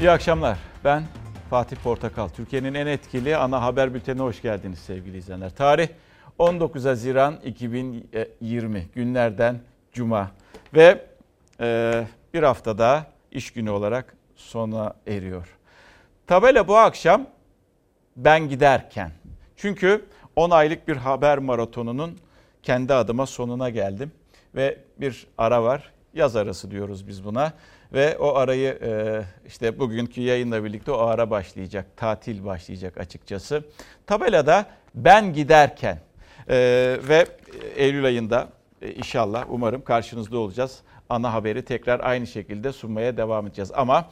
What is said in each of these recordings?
İyi akşamlar. Ben Fatih Portakal. Türkiye'nin en etkili ana haber bültenine hoş geldiniz sevgili izleyenler. Tarih 19 Haziran 2020 günlerden Cuma ve e, bir haftada iş günü olarak sona eriyor. Tabela bu akşam ben giderken. Çünkü 10 aylık bir haber maratonunun kendi adıma sonuna geldim ve bir ara var. Yaz arası diyoruz biz buna ve o arayı e, işte bugünkü yayınla birlikte o ara başlayacak. Tatil başlayacak açıkçası. Tabelada ben giderken e, ve Eylül ayında e, inşallah umarım karşınızda olacağız ana haberi tekrar aynı şekilde sunmaya devam edeceğiz. Ama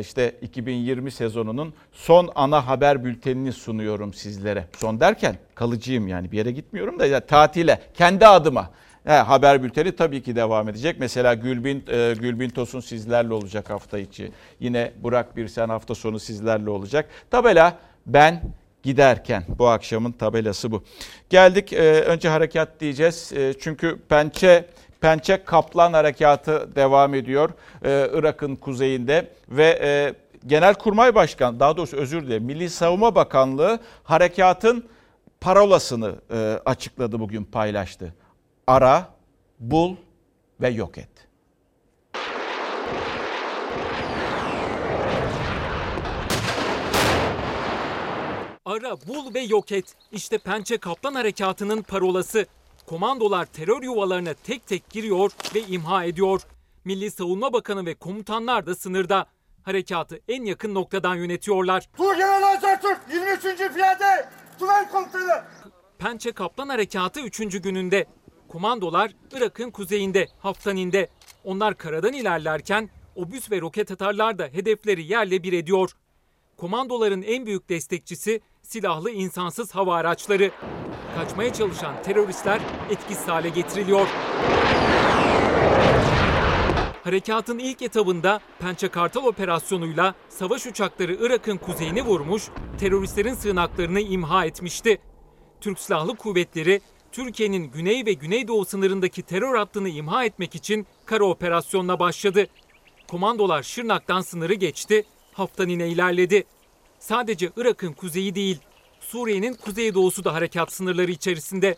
işte 2020 sezonunun son ana haber bültenini sunuyorum sizlere. Son derken kalıcıyım yani bir yere gitmiyorum da ya, tatile kendi adıma. He, haber bülteni tabii ki devam edecek. Mesela Gülbin, e, Gülbin Tosun sizlerle olacak hafta içi. Yine Burak Birsen hafta sonu sizlerle olacak. Tabela ben giderken bu akşamın tabelası bu. Geldik e, önce harekat diyeceğiz. E, çünkü pençe pençe kaplan harekatı devam ediyor e, Irak'ın kuzeyinde ve e, Genelkurmay Başkanı daha doğrusu özür dilerim Milli Savunma Bakanlığı harekatın parolasını e, açıkladı bugün paylaştı ara, bul ve yok et. Ara, bul ve yok et. İşte Pençe Kaplan Harekatı'nın parolası. Komandolar terör yuvalarına tek tek giriyor ve imha ediyor. Milli Savunma Bakanı ve komutanlar da sınırda. Harekatı en yakın noktadan yönetiyorlar. Tuğgeneral Atatürk 23. Piyade Tugay Komutanı. Pençe Kaplan Harekatı 3. gününde Komandolar Irak'ın kuzeyinde, Haftanin'de. Onlar karadan ilerlerken obüs ve roket atarlar da hedefleri yerle bir ediyor. Komandoların en büyük destekçisi silahlı insansız hava araçları. Kaçmaya çalışan teröristler etkisiz hale getiriliyor. Harekatın ilk etabında Pençe Kartal operasyonuyla savaş uçakları Irak'ın kuzeyini vurmuş, teröristlerin sığınaklarını imha etmişti. Türk Silahlı Kuvvetleri Türkiye'nin güney ve güneydoğu sınırındaki terör hattını imha etmek için kara operasyonuna başladı. Komandolar Şırnak'tan sınırı geçti, Haftanin'e ilerledi. Sadece Irak'ın kuzeyi değil, Suriye'nin kuzeydoğusu da harekat sınırları içerisinde.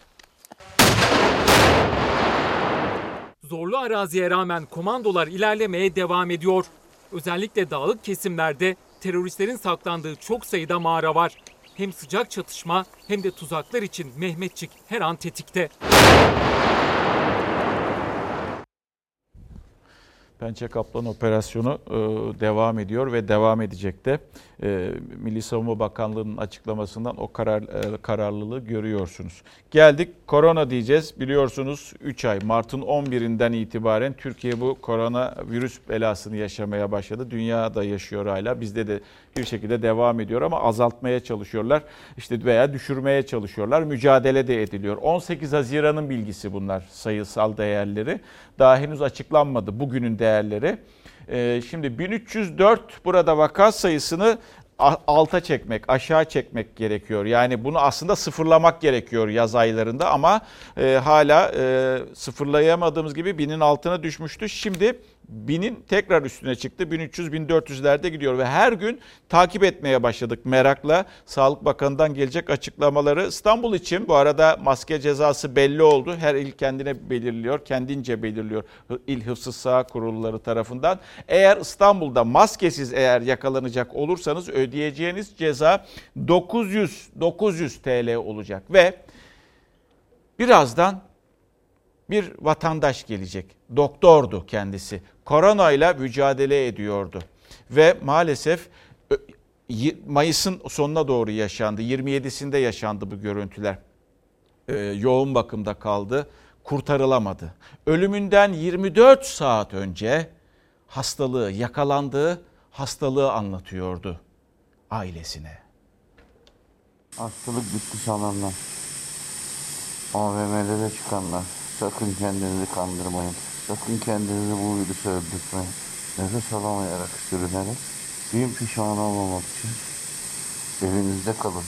Zorlu araziye rağmen komandolar ilerlemeye devam ediyor. Özellikle dağlık kesimlerde teröristlerin saklandığı çok sayıda mağara var. Hem sıcak çatışma hem de tuzaklar için Mehmetçik her an tetikte. Pençe Kaplan operasyonu e, devam ediyor ve devam edecek de. E, Milli Savunma Bakanlığı'nın açıklamasından o karar e, kararlılığı görüyorsunuz. Geldik korona diyeceğiz. Biliyorsunuz 3 ay Mart'ın 11'inden itibaren Türkiye bu korona virüs belasını yaşamaya başladı. Dünya da yaşıyor hala. Bizde de bir şekilde devam ediyor ama azaltmaya çalışıyorlar. İşte veya düşürmeye çalışıyorlar. Mücadele de ediliyor. 18 Haziran'ın bilgisi bunlar sayısal değerleri. Daha henüz açıklanmadı bugünün değerleri. Ee, şimdi 1304 burada vaka sayısını alta çekmek, aşağı çekmek gerekiyor. Yani bunu aslında sıfırlamak gerekiyor yaz aylarında ama e, hala e, sıfırlayamadığımız gibi binin altına düşmüştü. Şimdi binin tekrar üstüne çıktı. 1300-1400'lerde gidiyor ve her gün takip etmeye başladık merakla. Sağlık Bakanı'ndan gelecek açıklamaları. İstanbul için bu arada maske cezası belli oldu. Her il kendine belirliyor, kendince belirliyor il hıfzı sağ kurulları tarafından. Eğer İstanbul'da maskesiz eğer yakalanacak olursanız ödeyeceğiniz ceza 900 900 TL olacak ve birazdan bir vatandaş gelecek. Doktordu kendisi. Korona ile mücadele ediyordu. Ve maalesef Mayıs'ın sonuna doğru yaşandı. 27'sinde yaşandı bu görüntüler. Ee, yoğun bakımda kaldı. Kurtarılamadı. Ölümünden 24 saat önce hastalığı yakalandığı hastalığı anlatıyordu ailesine. Hastalık bitti sananlar. AVM'lere çıkanlar. Sakın kendinizi kandırmayın. Sakın kendinizi bu virüse öldürtmeyin. Nefes alamayarak sürünerek bin pişman olmamak için evinizde kalın.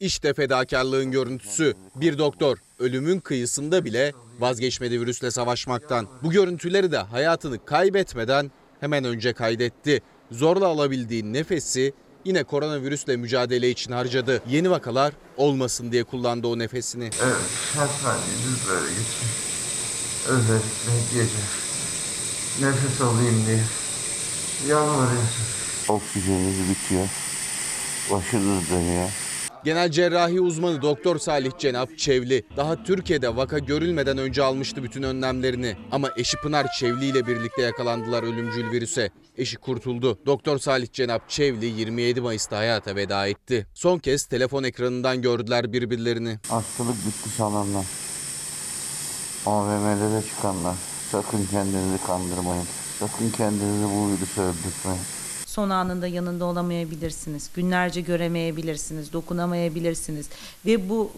İşte fedakarlığın görüntüsü. Bir doktor ölümün kıyısında bile vazgeçmedi virüsle savaşmaktan. Bu görüntüleri de hayatını kaybetmeden hemen önce kaydetti. zorla alabildiği nefesi yine koronavirüsle mücadele için harcadı. Yeni vakalar olmasın diye kullandı o nefesini. Evet, her saniyeniz böyle geçti. Özellikle gece. Nefes alayım diye. Yalvarıyorsun. Oksijeniniz bitiyor. Başınız dönüyor. Genel cerrahi uzmanı Doktor Salih Cenap Çevli daha Türkiye'de vaka görülmeden önce almıştı bütün önlemlerini. Ama eşi Pınar Çevli ile birlikte yakalandılar ölümcül virüse. Eşi kurtuldu. Doktor Salih Cenap Çevli 27 Mayıs'ta hayata veda etti. Son kez telefon ekranından gördüler birbirlerini. Hastalık bitti sananlar. AVM'lere çıkanlar. Sakın kendinizi kandırmayın. Sakın kendinizi bu virüse öldürtmeyin. Son anında yanında olamayabilirsiniz. Günlerce göremeyebilirsiniz, dokunamayabilirsiniz. Ve bu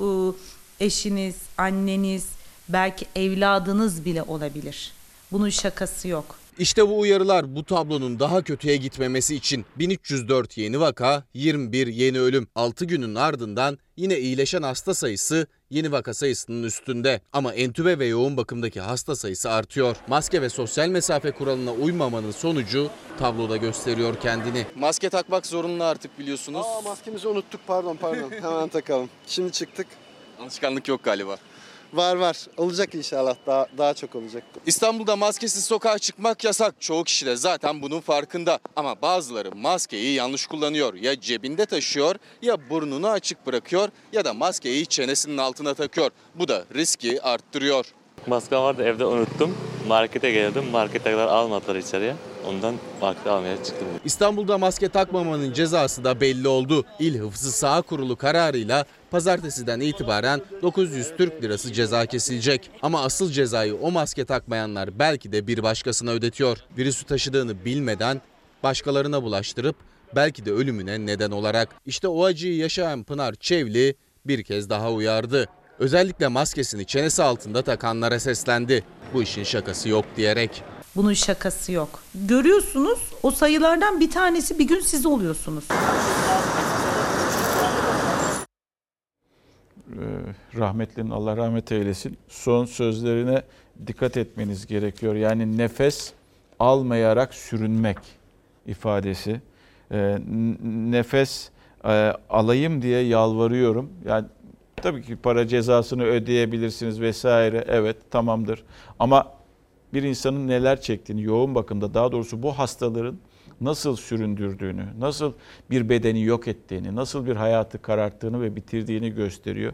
e, eşiniz, anneniz, belki evladınız bile olabilir. Bunun şakası yok. İşte bu uyarılar bu tablonun daha kötüye gitmemesi için 1304 yeni vaka, 21 yeni ölüm. 6 günün ardından yine iyileşen hasta sayısı yeni vaka sayısının üstünde. Ama entübe ve yoğun bakımdaki hasta sayısı artıyor. Maske ve sosyal mesafe kuralına uymamanın sonucu tabloda gösteriyor kendini. Maske takmak zorunlu artık biliyorsunuz. Aa maskemizi unuttuk pardon pardon. Hemen takalım. Şimdi çıktık. Alışkanlık yok galiba. Var var. Olacak inşallah. Daha daha çok olacak. İstanbul'da maskesiz sokağa çıkmak yasak. Çoğu kişi de zaten bunun farkında. Ama bazıları maskeyi yanlış kullanıyor. Ya cebinde taşıyor ya burnunu açık bırakıyor ya da maskeyi çenesinin altına takıyor. Bu da riski arttırıyor. Maskem vardı evde unuttum. Markete geldim. Markete kadar almadılar içeriye. Ondan markete almaya çıktım. İstanbul'da maske takmamanın cezası da belli oldu. İl Hıfzı Sağ Kurulu kararıyla pazartesiden itibaren 900 Türk lirası ceza kesilecek. Ama asıl cezayı o maske takmayanlar belki de bir başkasına ödetiyor. Virüsü taşıdığını bilmeden başkalarına bulaştırıp belki de ölümüne neden olarak. İşte o acıyı yaşayan Pınar Çevli bir kez daha uyardı. Özellikle maskesini çenesi altında takanlara seslendi. Bu işin şakası yok diyerek. Bunun şakası yok. Görüyorsunuz o sayılardan bir tanesi bir gün siz oluyorsunuz. rahmetlinin Allah rahmet eylesin son sözlerine dikkat etmeniz gerekiyor. Yani nefes almayarak sürünmek ifadesi. E, nefes e, alayım diye yalvarıyorum. Yani tabii ki para cezasını ödeyebilirsiniz vesaire. Evet tamamdır. Ama bir insanın neler çektiğini yoğun bakımda daha doğrusu bu hastaların nasıl süründürdüğünü, nasıl bir bedeni yok ettiğini, nasıl bir hayatı kararttığını ve bitirdiğini gösteriyor.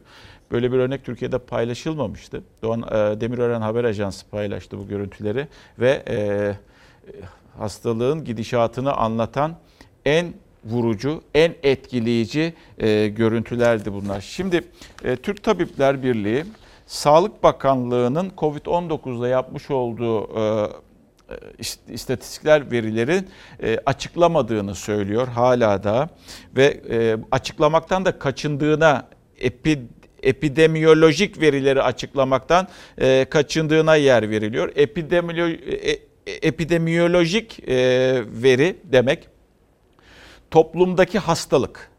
Böyle bir örnek Türkiye'de paylaşılmamıştı. Doğan e, Demirören Haber Ajansı paylaştı bu görüntüleri ve e, hastalığın gidişatını anlatan en vurucu, en etkileyici e, görüntülerdi bunlar. Şimdi e, Türk Tabipler Birliği Sağlık Bakanlığı'nın COVID-19'da yapmış olduğu e, istatistikler verilerin e, açıklamadığını söylüyor hala da ve e, açıklamaktan da kaçındığına epi, epidemiyolojik verileri açıklamaktan e, kaçındığına yer veriliyor. Epidemiyolo, epidemiyolojik veri demek toplumdaki hastalık,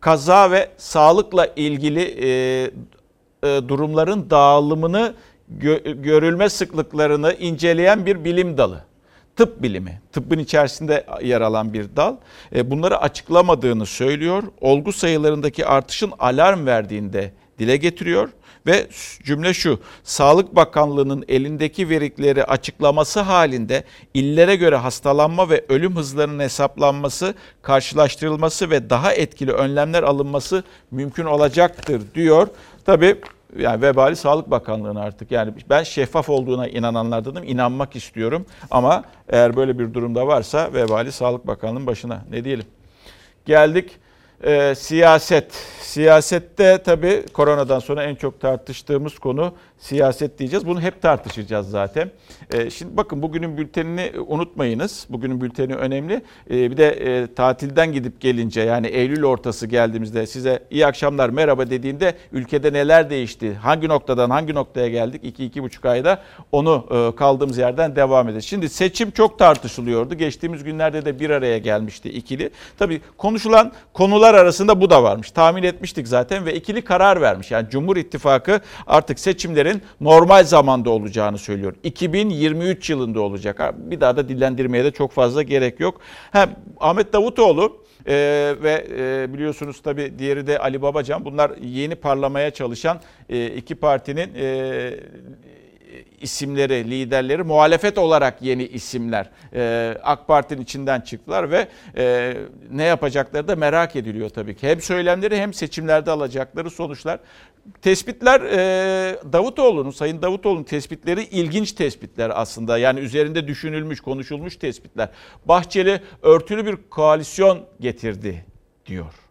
kaza ve sağlıkla ilgili durumların dağılımını görülme sıklıklarını inceleyen bir bilim dalı. Tıp bilimi, tıbbın içerisinde yer alan bir dal. E, bunları açıklamadığını söylüyor. Olgu sayılarındaki artışın alarm verdiğinde dile getiriyor ve cümle şu. Sağlık Bakanlığı'nın elindeki verileri açıklaması halinde illere göre hastalanma ve ölüm hızlarının hesaplanması, karşılaştırılması ve daha etkili önlemler alınması mümkün olacaktır diyor. Tabii yani vebali Sağlık Bakanlığı'na artık. Yani ben şeffaf olduğuna inananlardanım. inanmak istiyorum. Ama eğer böyle bir durumda varsa vebali Sağlık Bakanlığı'nın başına. Ne diyelim? Geldik e, siyaset. Siyasette tabii koronadan sonra en çok tartıştığımız konu siyaset diyeceğiz. Bunu hep tartışacağız zaten. E, şimdi bakın bugünün bültenini unutmayınız. Bugünün bülteni önemli. E, bir de e, tatilden gidip gelince yani Eylül ortası geldiğimizde size iyi akşamlar merhaba dediğinde ülkede neler değişti? Hangi noktadan hangi noktaya geldik? 2-2,5 ayda onu e, kaldığımız yerden devam edeceğiz. Şimdi seçim çok tartışılıyordu. Geçtiğimiz günlerde de bir araya gelmişti ikili. Tabii konuşulan konular arasında bu da varmış. Tahmin etmiştik zaten ve ikili karar vermiş. Yani Cumhur İttifakı artık seçimlerin normal zamanda olacağını söylüyor. 2023 yılında olacak. Bir daha da dillendirmeye de çok fazla gerek yok. Hem Ahmet Davutoğlu ee, ve e, biliyorsunuz tabii diğeri de Ali Babacan. Bunlar yeni parlamaya çalışan e, iki partinin e, isimleri, liderleri muhalefet olarak yeni isimler. Ee, AK Parti'nin içinden çıktılar ve e, ne yapacakları da merak ediliyor tabii ki. Hem söylemleri hem seçimlerde alacakları sonuçlar. Tespitler e, Davutoğlu'nun, Sayın Davutoğlu'nun tespitleri ilginç tespitler aslında. Yani üzerinde düşünülmüş, konuşulmuş tespitler. Bahçeli örtülü bir koalisyon getirdi diyor.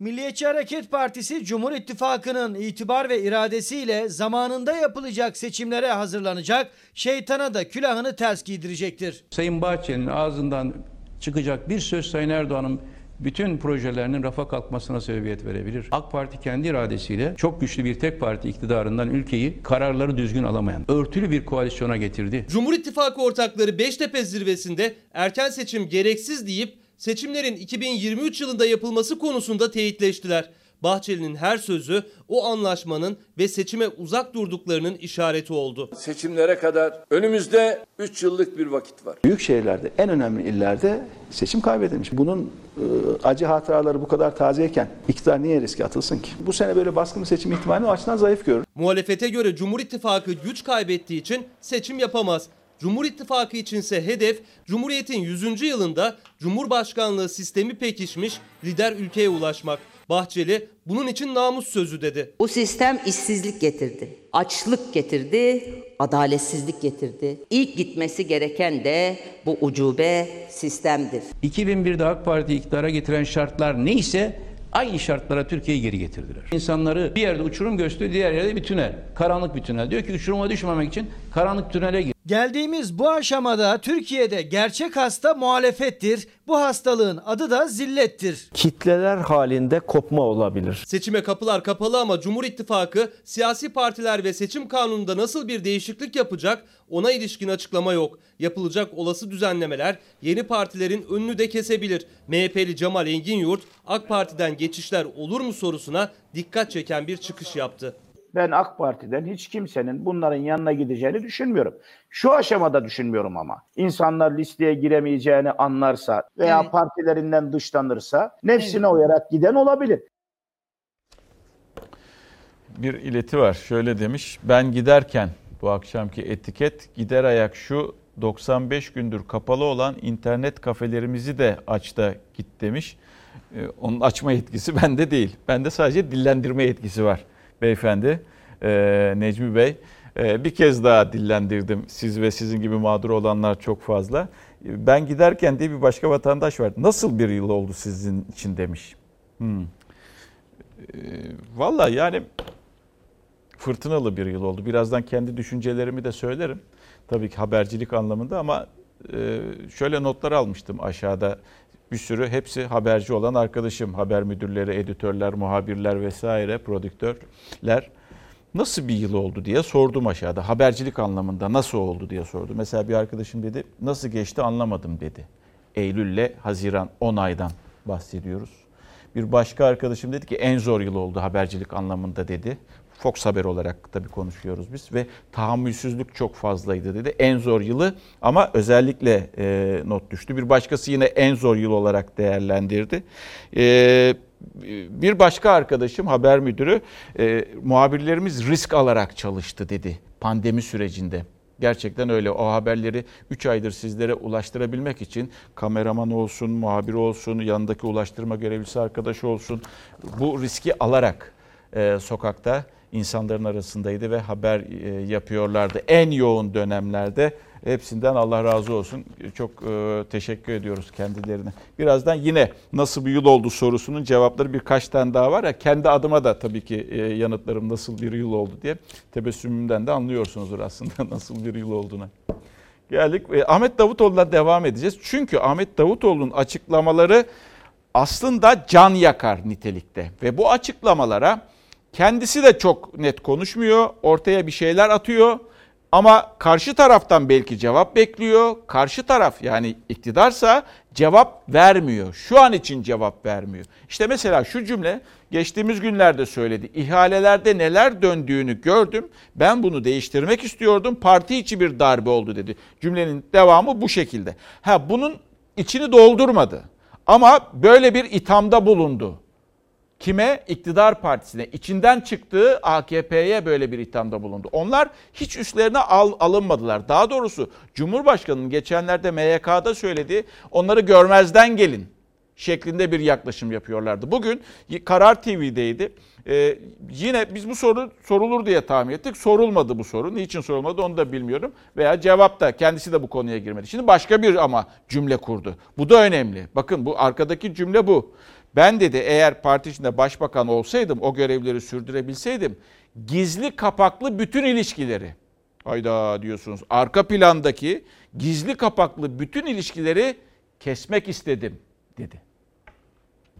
Milliyetçi Hareket Partisi Cumhur İttifakı'nın itibar ve iradesiyle zamanında yapılacak seçimlere hazırlanacak, şeytana da külahını ters giydirecektir. Sayın Bahçeli'nin ağzından çıkacak bir söz Sayın Erdoğan'ın bütün projelerinin rafa kalkmasına sebebiyet verebilir. AK Parti kendi iradesiyle çok güçlü bir tek parti iktidarından ülkeyi kararları düzgün alamayan, örtülü bir koalisyona getirdi. Cumhur İttifakı ortakları Beştepe zirvesinde erken seçim gereksiz deyip seçimlerin 2023 yılında yapılması konusunda teyitleştiler. Bahçeli'nin her sözü o anlaşmanın ve seçime uzak durduklarının işareti oldu. Seçimlere kadar önümüzde 3 yıllık bir vakit var. Büyük şehirlerde, en önemli illerde seçim kaybedilmiş. Bunun e, acı hatıraları bu kadar tazeyken iktidar niye riske atılsın ki? Bu sene böyle baskın bir seçim ihtimalini o açıdan zayıf görür. Muhalefete göre Cumhur İttifakı güç kaybettiği için seçim yapamaz. Cumhur İttifakı içinse hedef Cumhuriyet'in 100. yılında Cumhurbaşkanlığı sistemi pekişmiş lider ülkeye ulaşmak. Bahçeli bunun için namus sözü dedi. Bu sistem işsizlik getirdi, açlık getirdi, adaletsizlik getirdi. İlk gitmesi gereken de bu ucube sistemdir. 2001'de AK Parti iktidara getiren şartlar neyse aynı şartlara Türkiye'yi geri getirdiler. İnsanları bir yerde uçurum gösteriyor, diğer yerde bir tünel. Karanlık bir tünel. Diyor ki uçuruma düşmemek için karanlık tünele gir. Geldiğimiz bu aşamada Türkiye'de gerçek hasta muhalefettir. Bu hastalığın adı da zillettir. Kitleler halinde kopma olabilir. Seçime kapılar kapalı ama Cumhur İttifakı siyasi partiler ve seçim kanununda nasıl bir değişiklik yapacak ona ilişkin açıklama yok. Yapılacak olası düzenlemeler yeni partilerin önünü de kesebilir. MHP'li Cemal Engin AK Parti'den geçişler olur mu sorusuna dikkat çeken bir çıkış yaptı. Ben AK Parti'den hiç kimsenin bunların yanına gideceğini düşünmüyorum. Şu aşamada düşünmüyorum ama. İnsanlar listeye giremeyeceğini anlarsa veya evet. partilerinden dışlanırsa nefsine evet. uyarak giden olabilir. Bir ileti var. Şöyle demiş. Ben giderken bu akşamki etiket gider ayak şu 95 gündür kapalı olan internet kafelerimizi de aç da git demiş. Ee, onun açma yetkisi bende değil. Bende sadece dillendirme yetkisi var beyefendi e, Necmi Bey. E, bir kez daha dillendirdim. Siz ve sizin gibi mağdur olanlar çok fazla. Ben giderken diye bir başka vatandaş var. Nasıl bir yıl oldu sizin için demiş. Hmm. E, Valla yani fırtınalı bir yıl oldu. Birazdan kendi düşüncelerimi de söylerim. Tabii ki habercilik anlamında ama e, şöyle notlar almıştım aşağıda. Bir sürü hepsi haberci olan arkadaşım. Haber müdürleri, editörler, muhabirler vesaire, prodüktörler. Nasıl bir yıl oldu diye sordum aşağıda. Habercilik anlamında nasıl oldu diye sordu. Mesela bir arkadaşım dedi nasıl geçti anlamadım dedi. Eylül'le Haziran 10 aydan bahsediyoruz. Bir başka arkadaşım dedi ki en zor yıl oldu habercilik anlamında dedi. Fox Haber olarak tabii konuşuyoruz biz ve tahammülsüzlük çok fazlaydı dedi. En zor yılı ama özellikle e, not düştü. Bir başkası yine en zor yıl olarak değerlendirdi. E, bir başka arkadaşım haber müdürü e, muhabirlerimiz risk alarak çalıştı dedi pandemi sürecinde. Gerçekten öyle. O haberleri 3 aydır sizlere ulaştırabilmek için kameraman olsun, muhabir olsun, yanındaki ulaştırma görevlisi arkadaş olsun bu riski alarak e, sokakta insanların arasındaydı ve haber e, yapıyorlardı. En yoğun dönemlerde hepsinden Allah razı olsun. Çok e, teşekkür ediyoruz kendilerine. Birazdan yine nasıl bir yıl oldu sorusunun cevapları birkaç tane daha var ya kendi adıma da tabii ki e, yanıtlarım nasıl bir yıl oldu diye tebessümümden de anlıyorsunuzdur aslında nasıl bir yıl olduğunu. Geldik. Ahmet Davutoğlu'na devam edeceğiz. Çünkü Ahmet Davutoğlu'nun açıklamaları aslında can yakar nitelikte ve bu açıklamalara Kendisi de çok net konuşmuyor. Ortaya bir şeyler atıyor. Ama karşı taraftan belki cevap bekliyor. Karşı taraf yani iktidarsa cevap vermiyor. Şu an için cevap vermiyor. İşte mesela şu cümle geçtiğimiz günlerde söyledi. İhalelerde neler döndüğünü gördüm. Ben bunu değiştirmek istiyordum. Parti içi bir darbe oldu dedi. Cümlenin devamı bu şekilde. Ha bunun içini doldurmadı. Ama böyle bir ithamda bulundu. Kime? İktidar partisine. İçinden çıktığı AKP'ye böyle bir ithamda bulundu. Onlar hiç üstlerine al, alınmadılar. Daha doğrusu Cumhurbaşkanı'nın geçenlerde MYK'da söylediği onları görmezden gelin şeklinde bir yaklaşım yapıyorlardı. Bugün Karar TV'deydi. Ee, yine biz bu soru sorulur diye tahmin ettik. Sorulmadı bu soru. Niçin sorulmadı onu da bilmiyorum. Veya cevap da kendisi de bu konuya girmedi. Şimdi başka bir ama cümle kurdu. Bu da önemli. Bakın bu arkadaki cümle bu. Ben dedi eğer parti içinde başbakan olsaydım, o görevleri sürdürebilseydim gizli kapaklı bütün ilişkileri hayda diyorsunuz. Arka plandaki gizli kapaklı bütün ilişkileri kesmek istedim dedi.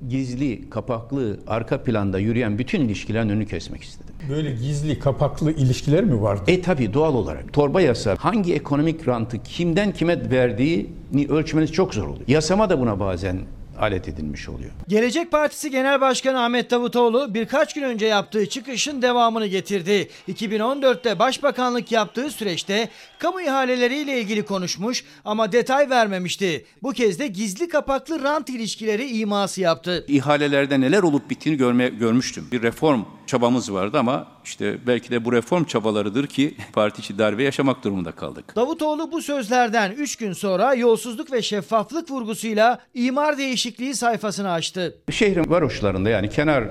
Gizli, kapaklı, arka planda yürüyen bütün ilişkilerin önünü kesmek istedim. Böyle gizli, kapaklı ilişkiler mi vardı? E tabi doğal olarak. Torba yasa hangi ekonomik rantı kimden kime verdiğini ölçmeniz çok zor oluyor. Yasama da buna bazen alet edilmiş oluyor. Gelecek Partisi Genel Başkanı Ahmet Davutoğlu birkaç gün önce yaptığı çıkışın devamını getirdi. 2014'te başbakanlık yaptığı süreçte kamu ihaleleriyle ilgili konuşmuş ama detay vermemişti. Bu kez de gizli kapaklı rant ilişkileri iması yaptı. İhalelerde neler olup bittiğini görme, görmüştüm. Bir reform çabamız vardı ama işte belki de bu reform çabalarıdır ki parti içi darbe yaşamak durumunda kaldık. Davutoğlu bu sözlerden 3 gün sonra yolsuzluk ve şeffaflık vurgusuyla imar değişikliği sayfasını açtı. Şehrin varoşlarında yani kenar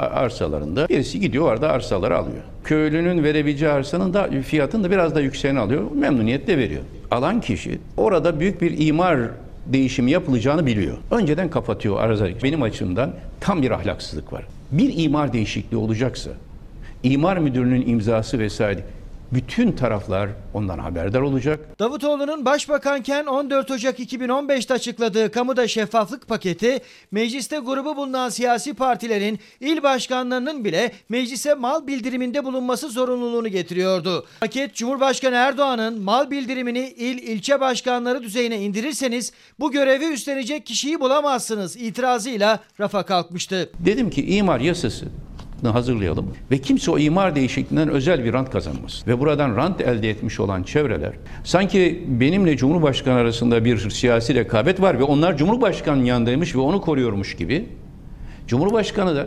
arsalarında birisi gidiyor orada arsaları alıyor. Köylünün verebileceği arsanın da fiyatını da biraz da yükseğini alıyor. Memnuniyetle veriyor. Alan kişi orada büyük bir imar değişimi yapılacağını biliyor. Önceden kapatıyor arıza. Benim açımdan tam bir ahlaksızlık var. Bir imar değişikliği olacaksa imar müdürünün imzası vesaire bütün taraflar ondan haberdar olacak. Davutoğlu'nun başbakanken 14 Ocak 2015'te açıkladığı kamuda şeffaflık paketi mecliste grubu bulunan siyasi partilerin il başkanlarının bile meclise mal bildiriminde bulunması zorunluluğunu getiriyordu. Paket Cumhurbaşkanı Erdoğan'ın mal bildirimini il ilçe başkanları düzeyine indirirseniz bu görevi üstlenecek kişiyi bulamazsınız itirazıyla rafa kalkmıştı. Dedim ki imar yasası hazırlayalım ve kimse o imar değişikliğinden özel bir rant kazanmaz. Ve buradan rant elde etmiş olan çevreler sanki benimle Cumhurbaşkanı arasında bir siyasi rekabet var ve onlar Cumhurbaşkanı'nın yanındaymış ve onu koruyormuş gibi Cumhurbaşkanı da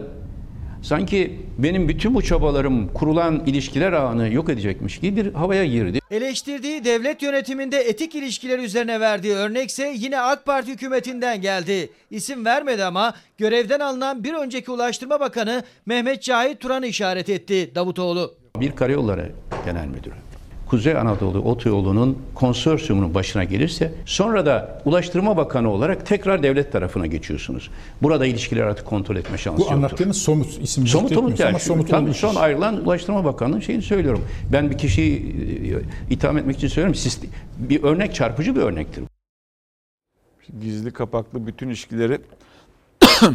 sanki benim bütün bu çabalarım kurulan ilişkiler ağını yok edecekmiş gibi bir havaya girdi. Eleştirdiği devlet yönetiminde etik ilişkiler üzerine verdiği örnekse yine AK Parti hükümetinden geldi. İsim vermedi ama görevden alınan bir önceki Ulaştırma Bakanı Mehmet Cahit Turan'ı işaret etti Davutoğlu. Bir karayolları genel müdürü. Kuzey Anadolu Otoyolu'nun konsorsiyumunun başına gelirse sonra da Ulaştırma Bakanı olarak tekrar devlet tarafına geçiyorsunuz. Burada ilişkiler artık kontrol etme şansı Bu yoktur. anlattığınız somut isim somut somut yani, ama somut tam olmuş. son ayrılan Ulaştırma Bakanı'nın şeyini söylüyorum. Ben bir kişiyi e, itham etmek için söylüyorum. Siz, bir örnek çarpıcı bir örnektir. Gizli kapaklı bütün ilişkileri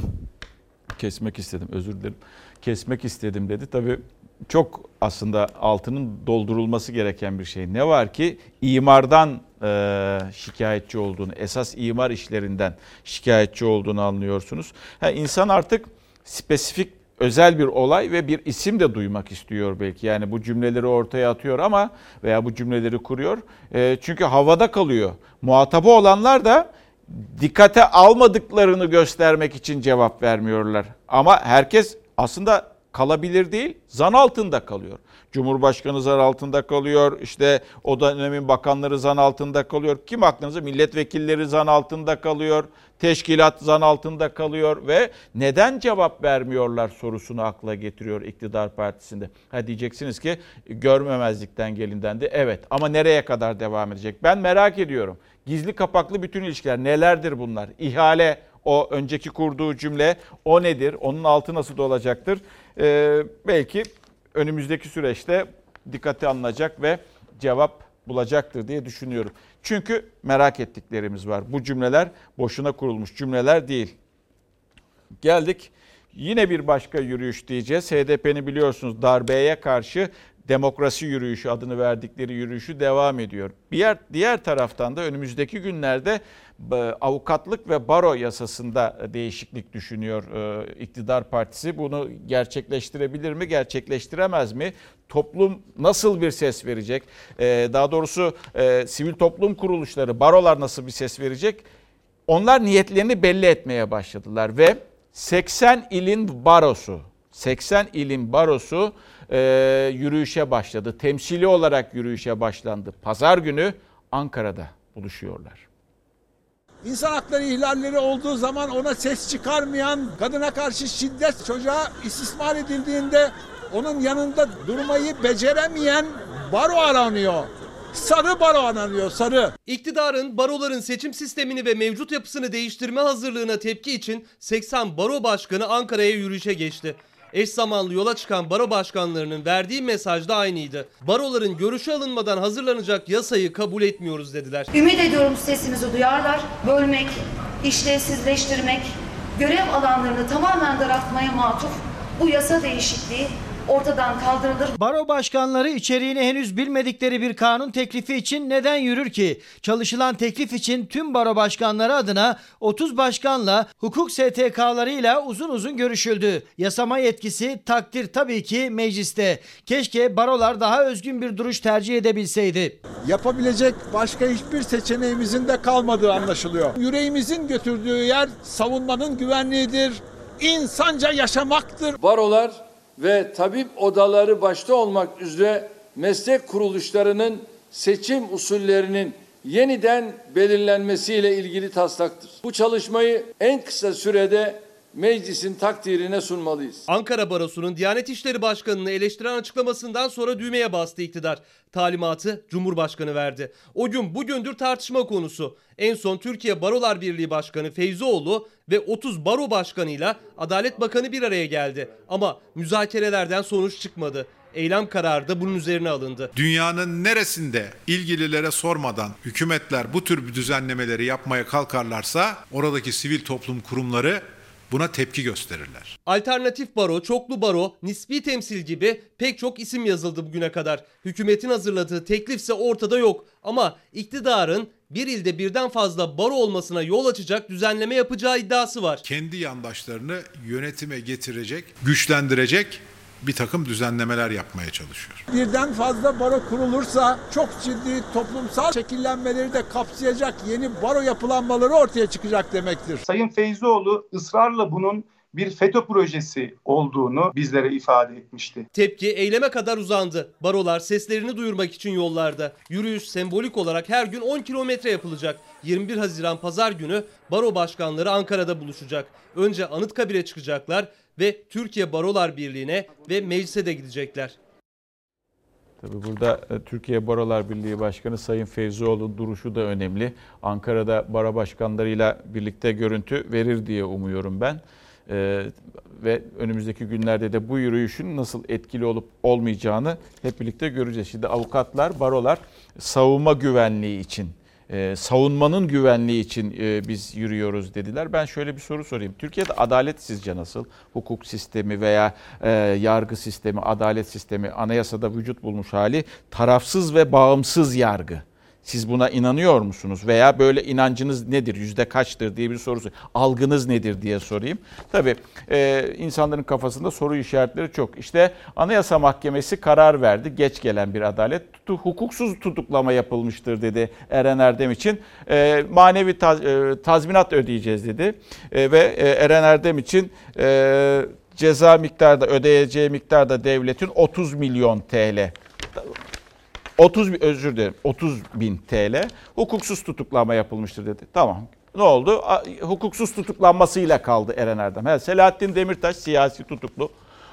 kesmek istedim. Özür dilerim. Kesmek istedim dedi. Tabii çok aslında altının doldurulması gereken bir şey. Ne var ki imardan e, şikayetçi olduğunu, esas imar işlerinden şikayetçi olduğunu anlıyorsunuz. Ha, insan artık spesifik özel bir olay ve bir isim de duymak istiyor belki. Yani bu cümleleri ortaya atıyor ama veya bu cümleleri kuruyor. E, çünkü havada kalıyor. Muhatabı olanlar da dikkate almadıklarını göstermek için cevap vermiyorlar. Ama herkes aslında kalabilir değil, zan altında kalıyor. Cumhurbaşkanı zan altında kalıyor, işte o dönemin bakanları zan altında kalıyor. Kim aklınıza? Milletvekilleri zan altında kalıyor, teşkilat zan altında kalıyor ve neden cevap vermiyorlar sorusunu akla getiriyor iktidar partisinde. Ha diyeceksiniz ki görmemezlikten gelindendi. Evet ama nereye kadar devam edecek? Ben merak ediyorum. Gizli kapaklı bütün ilişkiler nelerdir bunlar? İhale o önceki kurduğu cümle o nedir? Onun altı nasıl olacaktır? Ee, belki önümüzdeki süreçte dikkate alınacak ve cevap bulacaktır diye düşünüyorum. Çünkü merak ettiklerimiz var. Bu cümleler boşuna kurulmuş cümleler değil. Geldik yine bir başka yürüyüş diyeceğiz. HDP'ni biliyorsunuz darbeye karşı demokrasi yürüyüşü adını verdikleri yürüyüşü devam ediyor. Diğer diğer taraftan da önümüzdeki günlerde e, avukatlık ve baro yasasında değişiklik düşünüyor e, iktidar partisi. Bunu gerçekleştirebilir mi, gerçekleştiremez mi? Toplum nasıl bir ses verecek? E, daha doğrusu sivil toplum kuruluşları, barolar nasıl bir ses verecek? Onlar niyetlerini belli etmeye başladılar ve 80 ilin barosu, 80 ilin barosu e, yürüyüşe başladı. Temsili olarak yürüyüşe başlandı. Pazar günü Ankara'da buluşuyorlar. İnsan hakları ihlalleri olduğu zaman ona ses çıkarmayan, kadına karşı şiddet, çocuğa istismar edildiğinde onun yanında durmayı beceremeyen baro aranıyor. Sarı baro aranıyor sarı. İktidarın baroların seçim sistemini ve mevcut yapısını değiştirme hazırlığına tepki için 80 baro başkanı Ankara'ya yürüyüşe geçti. Eş zamanlı yola çıkan baro başkanlarının verdiği mesaj da aynıydı. Baroların görüşü alınmadan hazırlanacak yasayı kabul etmiyoruz dediler. Ümit ediyorum sesimizi duyarlar. Bölmek, işlevsizleştirmek, görev alanlarını tamamen daraltmaya matuf bu yasa değişikliği ortadan kaldırılır. Baro başkanları içeriğini henüz bilmedikleri bir kanun teklifi için neden yürür ki? Çalışılan teklif için tüm baro başkanları adına 30 başkanla hukuk STK'larıyla uzun uzun görüşüldü. Yasama yetkisi takdir tabii ki mecliste. Keşke barolar daha özgün bir duruş tercih edebilseydi. Yapabilecek başka hiçbir seçeneğimizin de kalmadığı anlaşılıyor. Yüreğimizin götürdüğü yer savunmanın güvenliğidir, insanca yaşamaktır. Barolar ve tabip odaları başta olmak üzere meslek kuruluşlarının seçim usullerinin yeniden belirlenmesiyle ilgili taslaktır. Bu çalışmayı en kısa sürede meclisin takdirine sunmalıyız. Ankara Barosu'nun Diyanet İşleri Başkanı'nı eleştiren açıklamasından sonra düğmeye bastı iktidar. Talimatı Cumhurbaşkanı verdi. O gün bugündür tartışma konusu. En son Türkiye Barolar Birliği Başkanı Feyzoğlu ve 30 baro başkanıyla Adalet Bakanı bir araya geldi. Ama müzakerelerden sonuç çıkmadı. Eylem kararı da bunun üzerine alındı. Dünyanın neresinde ilgililere sormadan hükümetler bu tür bir düzenlemeleri yapmaya kalkarlarsa oradaki sivil toplum kurumları buna tepki gösterirler. Alternatif baro, çoklu baro, nispi temsil gibi pek çok isim yazıldı bugüne kadar. Hükümetin hazırladığı teklifse ortada yok ama iktidarın bir ilde birden fazla baro olmasına yol açacak düzenleme yapacağı iddiası var. Kendi yandaşlarını yönetime getirecek, güçlendirecek bir takım düzenlemeler yapmaya çalışıyor. Birden fazla baro kurulursa çok ciddi toplumsal şekillenmeleri de kapsayacak yeni baro yapılanmaları ortaya çıkacak demektir. Sayın Feyzoğlu ısrarla bunun bir FETÖ projesi olduğunu bizlere ifade etmişti. Tepki eyleme kadar uzandı. Barolar seslerini duyurmak için yollarda. Yürüyüş sembolik olarak her gün 10 kilometre yapılacak. 21 Haziran pazar günü baro başkanları Ankara'da buluşacak. Önce Anıtkabir'e çıkacaklar ve Türkiye Barolar Birliği'ne ve meclise de gidecekler. Tabii burada e, Türkiye Barolar Birliği Başkanı Sayın Feyzioğlu duruşu da önemli. Ankara'da baro başkanlarıyla birlikte görüntü verir diye umuyorum ben. Ee, ve önümüzdeki günlerde de bu yürüyüşün nasıl etkili olup olmayacağını hep birlikte göreceğiz. Şimdi avukatlar, barolar savunma güvenliği için e, savunmanın güvenliği için e, biz yürüyoruz dediler. Ben şöyle bir soru sorayım. Türkiye'de adalet sizce nasıl? Hukuk sistemi veya e, yargı sistemi, adalet sistemi, anayasada vücut bulmuş hali tarafsız ve bağımsız yargı. Siz buna inanıyor musunuz? Veya böyle inancınız nedir? Yüzde kaçtır diye bir soru Algınız nedir diye sorayım. Tabii e, insanların kafasında soru işaretleri çok. İşte Anayasa Mahkemesi karar verdi. Geç gelen bir adalet. Hukuksuz tutuklama yapılmıştır dedi Eren Erdem için. E, manevi taz, e, tazminat ödeyeceğiz dedi. E, ve e, Eren Erdem için... E, ceza miktarda ödeyeceği miktarda devletin 30 milyon TL 30 özür dilerim 30 bin TL hukuksuz tutuklama yapılmıştır dedi. Tamam ne oldu? Hukuksuz tutuklanmasıyla kaldı Eren Erdem. He, Selahattin Demirtaş siyasi tutuklu.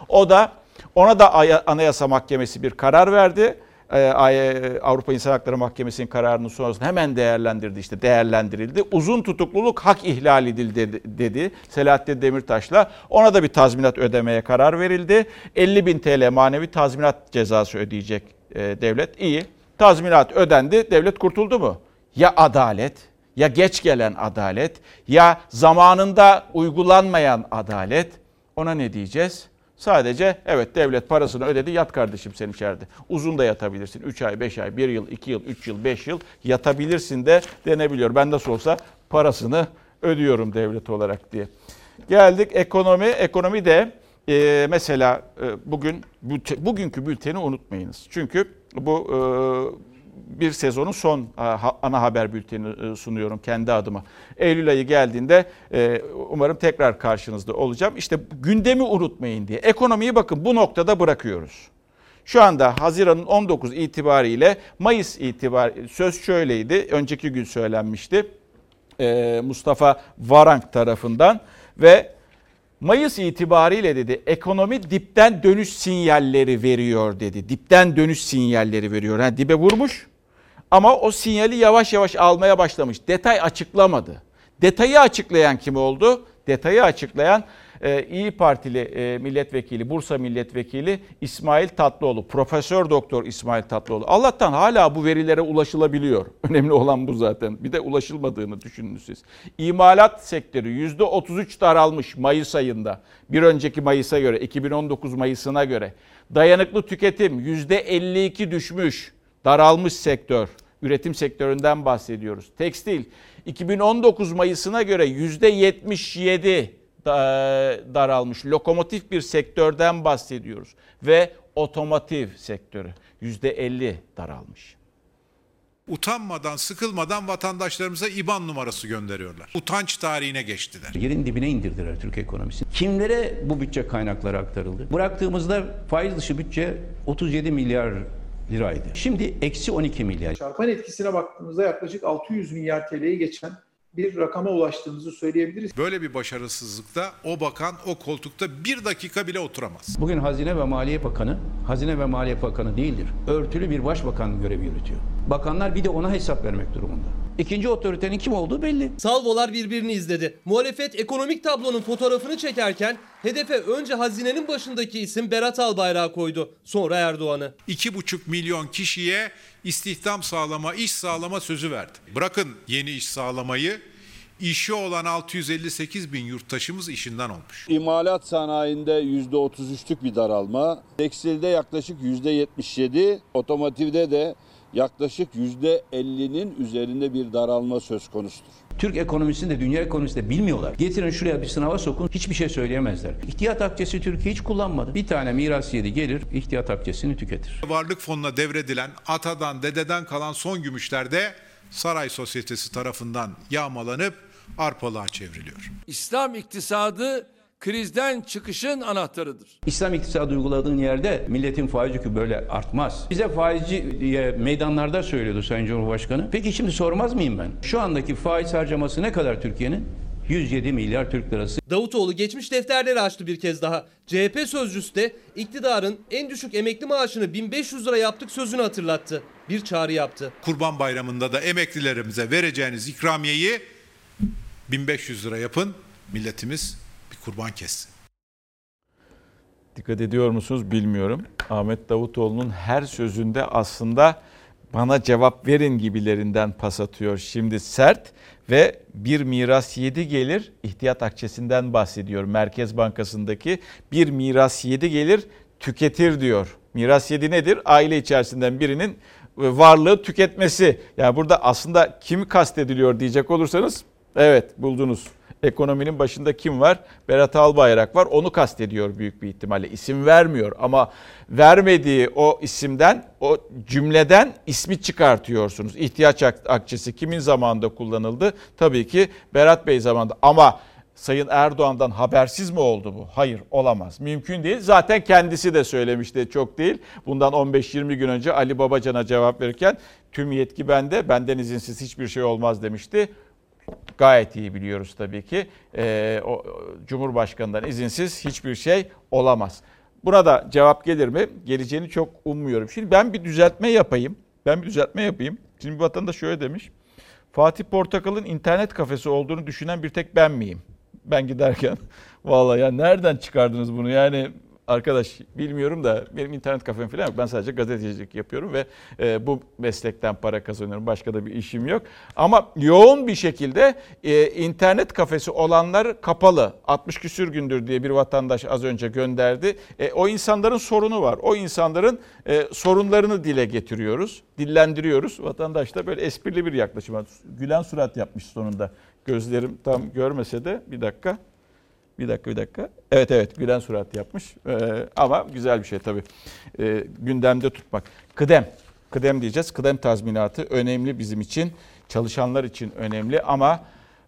O da ona da Anayasa Mahkemesi bir karar verdi. Ee, Avrupa İnsan Hakları Mahkemesi'nin kararının sonrasında hemen değerlendirdi işte değerlendirildi. Uzun tutukluluk hak ihlal edildi dedi Selahattin Demirtaş'la. Ona da bir tazminat ödemeye karar verildi. 50 bin TL manevi tazminat cezası ödeyecek e, devlet iyi. Tazminat ödendi, devlet kurtuldu mu? Ya adalet, ya geç gelen adalet, ya zamanında uygulanmayan adalet. Ona ne diyeceğiz? Sadece evet devlet parasını ödedi yat kardeşim sen içeride. Uzun da yatabilirsin. 3 ay, 5 ay, 1 yıl, 2 yıl, 3 yıl, 5 yıl yatabilirsin de denebiliyor. Ben nasıl olsa parasını ödüyorum devlet olarak diye. Geldik ekonomi. Ekonomi de e, mesela e, bugün bugünkü bülteni unutmayınız. Çünkü bu e, bir sezonun son e, ana haber bülteni e, sunuyorum kendi adıma. Eylül ayı geldiğinde e, umarım tekrar karşınızda olacağım. İşte gündemi unutmayın diye. Ekonomiyi bakın bu noktada bırakıyoruz. Şu anda Haziran'ın 19 itibariyle Mayıs itibariyle söz şöyleydi. Önceki gün söylenmişti. Mustafa Varank tarafından ve Mayıs itibariyle dedi ekonomi dipten dönüş sinyalleri veriyor dedi. Dipten dönüş sinyalleri veriyor. Yani dibe vurmuş ama o sinyali yavaş yavaş almaya başlamış. Detay açıklamadı. Detayı açıklayan kim oldu? Detayı açıklayan İyi Partili e, milletvekili, Bursa milletvekili İsmail Tatlıoğlu, Profesör Doktor İsmail Tatlıoğlu. Allah'tan hala bu verilere ulaşılabiliyor. Önemli olan bu zaten. Bir de ulaşılmadığını düşünün siz. İmalat sektörü %33 daralmış Mayıs ayında. Bir önceki Mayıs'a göre, 2019 Mayıs'ına göre. Dayanıklı tüketim %52 düşmüş. Daralmış sektör. Üretim sektöründen bahsediyoruz. Tekstil 2019 Mayıs'ına göre %77 daralmış. Lokomotif bir sektörden bahsediyoruz. Ve otomotiv sektörü %50 daralmış. Utanmadan, sıkılmadan vatandaşlarımıza IBAN numarası gönderiyorlar. Utanç tarihine geçtiler. Yerin dibine indirdiler Türk ekonomisini. Kimlere bu bütçe kaynakları aktarıldı? Bıraktığımızda faiz dışı bütçe 37 milyar liraydı. Şimdi eksi 12 milyar. Çarpan etkisine baktığımızda yaklaşık 600 milyar TL'ye geçen bir rakama ulaştığımızı söyleyebiliriz. Böyle bir başarısızlıkta o bakan o koltukta bir dakika bile oturamaz. Bugün Hazine ve Maliye Bakanı, Hazine ve Maliye Bakanı değildir. Örtülü bir başbakan görevi yürütüyor. Bakanlar bir de ona hesap vermek durumunda. İkinci otoritenin kim olduğu belli. Salvolar birbirini izledi. Muhalefet ekonomik tablonun fotoğrafını çekerken hedefe önce hazinenin başındaki isim Berat Albayrak koydu. Sonra Erdoğan'ı. 2,5 milyon kişiye istihdam sağlama, iş sağlama sözü verdi. Bırakın yeni iş sağlamayı, işi olan 658 bin yurttaşımız işinden olmuş. İmalat sanayinde %33'lük bir daralma, tekstilde yaklaşık %77, otomotivde de yaklaşık %50'nin üzerinde bir daralma söz konusudur. Türk ekonomisini de dünya ekonomisini de bilmiyorlar. Getirin şuraya bir sınava sokun hiçbir şey söyleyemezler. İhtiyat akçesi Türkiye hiç kullanmadı. Bir tane miras yedi gelir ihtiyat akçesini tüketir. Varlık fonuna devredilen atadan dededen kalan son gümüşler de saray sosyetesi tarafından yağmalanıp arpalığa çevriliyor. İslam iktisadı krizden çıkışın anahtarıdır. İslam iktisadı uyguladığın yerde milletin faiz yükü böyle artmaz. Bize faizci diye meydanlarda söylüyordu Sayın Cumhurbaşkanı. Peki şimdi sormaz mıyım ben? Şu andaki faiz harcaması ne kadar Türkiye'nin? 107 milyar Türk lirası. Davutoğlu geçmiş defterleri açtı bir kez daha. CHP sözcüsü de iktidarın en düşük emekli maaşını 1500 lira yaptık sözünü hatırlattı. Bir çağrı yaptı. Kurban Bayramı'nda da emeklilerimize vereceğiniz ikramiyeyi 1500 lira yapın. Milletimiz kurban kessin. Dikkat ediyor musunuz bilmiyorum. Ahmet Davutoğlu'nun her sözünde aslında bana cevap verin gibilerinden pas atıyor. Şimdi sert ve bir miras yedi gelir ihtiyat akçesinden bahsediyor. Merkez Bankası'ndaki bir miras yedi gelir tüketir diyor. Miras yedi nedir? Aile içerisinden birinin varlığı tüketmesi. Yani burada aslında kim kastediliyor diyecek olursanız evet buldunuz ekonominin başında kim var? Berat Albayrak var. Onu kastediyor büyük bir ihtimalle. İsim vermiyor ama vermediği o isimden, o cümleden ismi çıkartıyorsunuz. İhtiyaç akçesi kimin zamanında kullanıldı? Tabii ki Berat Bey zamanında ama Sayın Erdoğan'dan habersiz mi oldu bu? Hayır olamaz. Mümkün değil. Zaten kendisi de söylemişti çok değil. Bundan 15-20 gün önce Ali Babacan'a cevap verirken tüm yetki bende, benden izinsiz hiçbir şey olmaz demişti gayet iyi biliyoruz tabii ki. E, o, Cumhurbaşkanı'ndan izinsiz hiçbir şey olamaz. Buna da cevap gelir mi? Geleceğini çok ummuyorum. Şimdi ben bir düzeltme yapayım. Ben bir düzeltme yapayım. Şimdi bir vatandaş şöyle demiş. Fatih Portakal'ın internet kafesi olduğunu düşünen bir tek ben miyim? Ben giderken. Vallahi ya nereden çıkardınız bunu? Yani Arkadaş bilmiyorum da benim internet kafem falan yok. Ben sadece gazetecilik yapıyorum ve e, bu meslekten para kazanıyorum. Başka da bir işim yok. Ama yoğun bir şekilde e, internet kafesi olanlar kapalı. 60 küsür gündür diye bir vatandaş az önce gönderdi. E, o insanların sorunu var. O insanların e, sorunlarını dile getiriyoruz. Dillendiriyoruz. Vatandaş da böyle esprili bir yaklaşım var. Gülen surat yapmış sonunda. Gözlerim tam görmese de bir dakika. Bir dakika bir dakika. Evet evet gülen surat yapmış ee, ama güzel bir şey tabii. Ee, gündemde tutmak. Kıdem. Kıdem diyeceğiz. Kıdem tazminatı önemli bizim için. Çalışanlar için önemli ama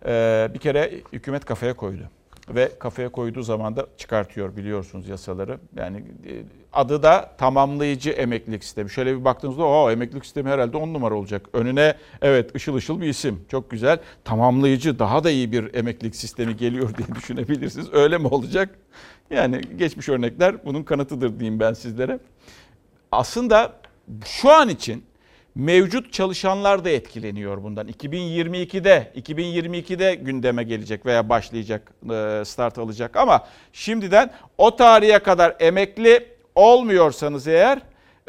e, bir kere hükümet kafaya koydu. Ve kafaya koyduğu zaman da çıkartıyor biliyorsunuz yasaları. Yani e, adı da tamamlayıcı emeklilik sistemi. Şöyle bir baktığınızda o emeklilik sistemi herhalde on numara olacak. Önüne evet ışıl ışıl bir isim. Çok güzel. Tamamlayıcı daha da iyi bir emeklilik sistemi geliyor diye düşünebilirsiniz. Öyle mi olacak? Yani geçmiş örnekler bunun kanıtıdır diyeyim ben sizlere. Aslında şu an için mevcut çalışanlar da etkileniyor bundan. 2022'de 2022'de gündeme gelecek veya başlayacak e, start alacak ama şimdiden o tarihe kadar emekli olmuyorsanız eğer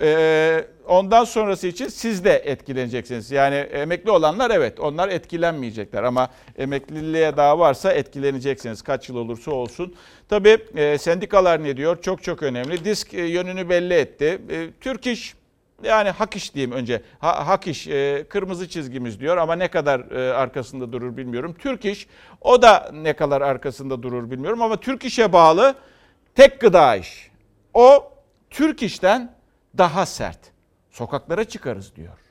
e, ondan sonrası için siz de etkileneceksiniz. Yani emekli olanlar evet onlar etkilenmeyecekler ama emekliliğe daha varsa etkileneceksiniz kaç yıl olursa olsun. Tabii e, sendikalar ne diyor? Çok çok önemli. Disk yönünü belli etti. Türk İş yani hak iş diyeyim önce. Ha, hak iş e, kırmızı çizgimiz diyor ama ne kadar e, arkasında durur bilmiyorum. Türk iş o da ne kadar arkasında durur bilmiyorum ama Türk işe bağlı tek gıda iş. O Türk işten daha sert. Sokaklara çıkarız diyor.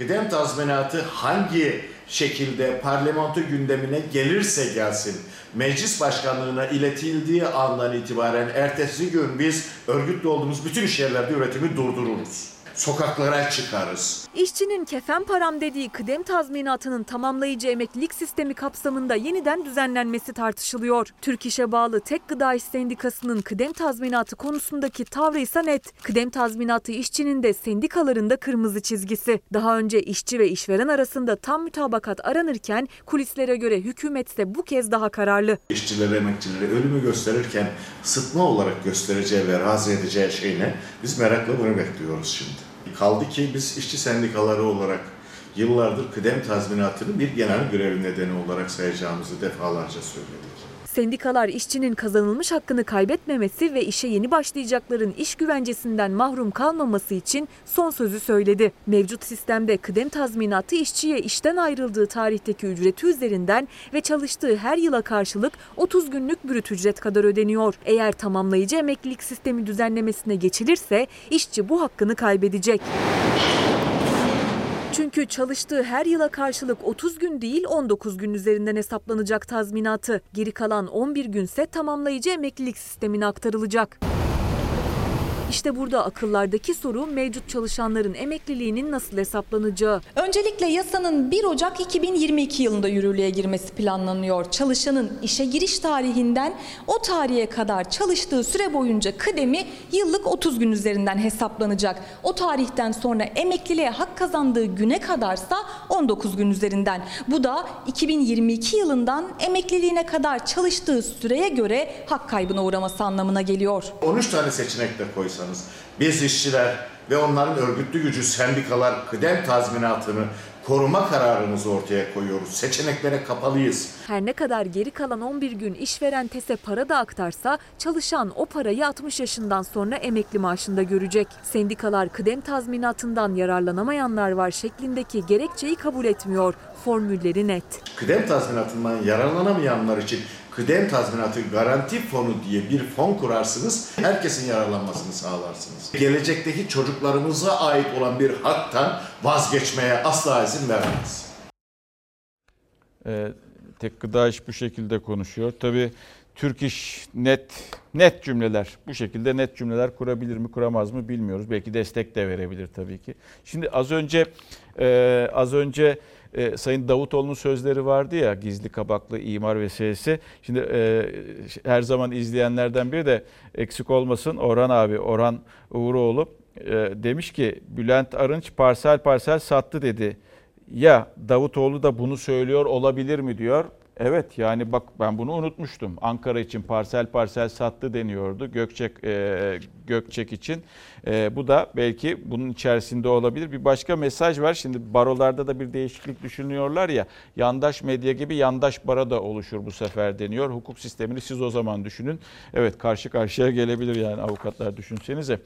Kıdem tazminatı hangi şekilde parlamento gündemine gelirse gelsin meclis başkanlığına iletildiği andan itibaren ertesi gün biz örgütlü olduğumuz bütün iş yerlerde üretimi durdururuz sokaklara çıkarız. İşçinin kefen param dediği kıdem tazminatının tamamlayıcı emeklilik sistemi kapsamında yeniden düzenlenmesi tartışılıyor. Türk İş'e bağlı Tek Gıda İş Sendikası'nın kıdem tazminatı konusundaki tavrı ise net. Kıdem tazminatı işçinin de sendikalarında kırmızı çizgisi. Daha önce işçi ve işveren arasında tam mütabakat aranırken kulislere göre hükümet ise bu kez daha kararlı. İşçilere, emekçilere ölümü gösterirken sıtma olarak göstereceği ve razı edeceği şey ne? Biz merakla bunu bekliyoruz şimdi. Kaldı ki biz işçi sendikaları olarak yıllardır kıdem tazminatını bir genel görev nedeni olarak sayacağımızı defalarca söyledik. Sendikalar işçinin kazanılmış hakkını kaybetmemesi ve işe yeni başlayacakların iş güvencesinden mahrum kalmaması için son sözü söyledi. Mevcut sistemde kıdem tazminatı işçiye işten ayrıldığı tarihteki ücreti üzerinden ve çalıştığı her yıla karşılık 30 günlük brüt ücret kadar ödeniyor. Eğer tamamlayıcı emeklilik sistemi düzenlemesine geçilirse işçi bu hakkını kaybedecek. Çünkü çalıştığı her yıla karşılık 30 gün değil 19 gün üzerinden hesaplanacak tazminatı. Geri kalan 11 günse tamamlayıcı emeklilik sistemine aktarılacak. İşte burada akıllardaki soru mevcut çalışanların emekliliğinin nasıl hesaplanacağı. Öncelikle yasanın 1 Ocak 2022 yılında yürürlüğe girmesi planlanıyor. Çalışanın işe giriş tarihinden o tarihe kadar çalıştığı süre boyunca kıdemi yıllık 30 gün üzerinden hesaplanacak. O tarihten sonra emekliliğe hak kazandığı güne kadarsa 19 gün üzerinden. Bu da 2022 yılından emekliliğine kadar çalıştığı süreye göre hak kaybına uğraması anlamına geliyor. 13 tane seçenek de koysa yapıyorsanız biz işçiler ve onların örgütlü gücü sendikalar kıdem tazminatını koruma kararımızı ortaya koyuyoruz. Seçeneklere kapalıyız. Her ne kadar geri kalan 11 gün işveren TES'e para da aktarsa çalışan o parayı 60 yaşından sonra emekli maaşında görecek. Sendikalar kıdem tazminatından yararlanamayanlar var şeklindeki gerekçeyi kabul etmiyor. Formülleri net. Kıdem tazminatından yararlanamayanlar için kıdem tazminatı garanti fonu diye bir fon kurarsınız. Herkesin yararlanmasını sağlarsınız. Gelecekteki çocuklarımıza ait olan bir haktan vazgeçmeye asla izin vermeyiz. Ee, tek gıda iş bu şekilde konuşuyor. Tabii Türk iş net net cümleler bu şekilde net cümleler kurabilir mi kuramaz mı bilmiyoruz. Belki destek de verebilir tabii ki. Şimdi az önce e, az önce e, Sayın Davutoğlu'nun sözleri vardı ya gizli kabaklı imar vesilesi. Şimdi e, her zaman izleyenlerden biri de eksik olmasın Orhan abi, Orhan Uğuroğlu e, demiş ki Bülent Arınç parsel parsel sattı dedi. Ya Davutoğlu da bunu söylüyor olabilir mi diyor. Evet yani bak ben bunu unutmuştum. Ankara için parsel parsel sattı deniyordu Gökçek e, Gökçek için. E, bu da belki bunun içerisinde olabilir. Bir başka mesaj var. Şimdi barolarda da bir değişiklik düşünüyorlar ya. Yandaş medya gibi yandaş bara da oluşur bu sefer deniyor. Hukuk sistemini siz o zaman düşünün. Evet karşı karşıya gelebilir yani avukatlar düşünsenize.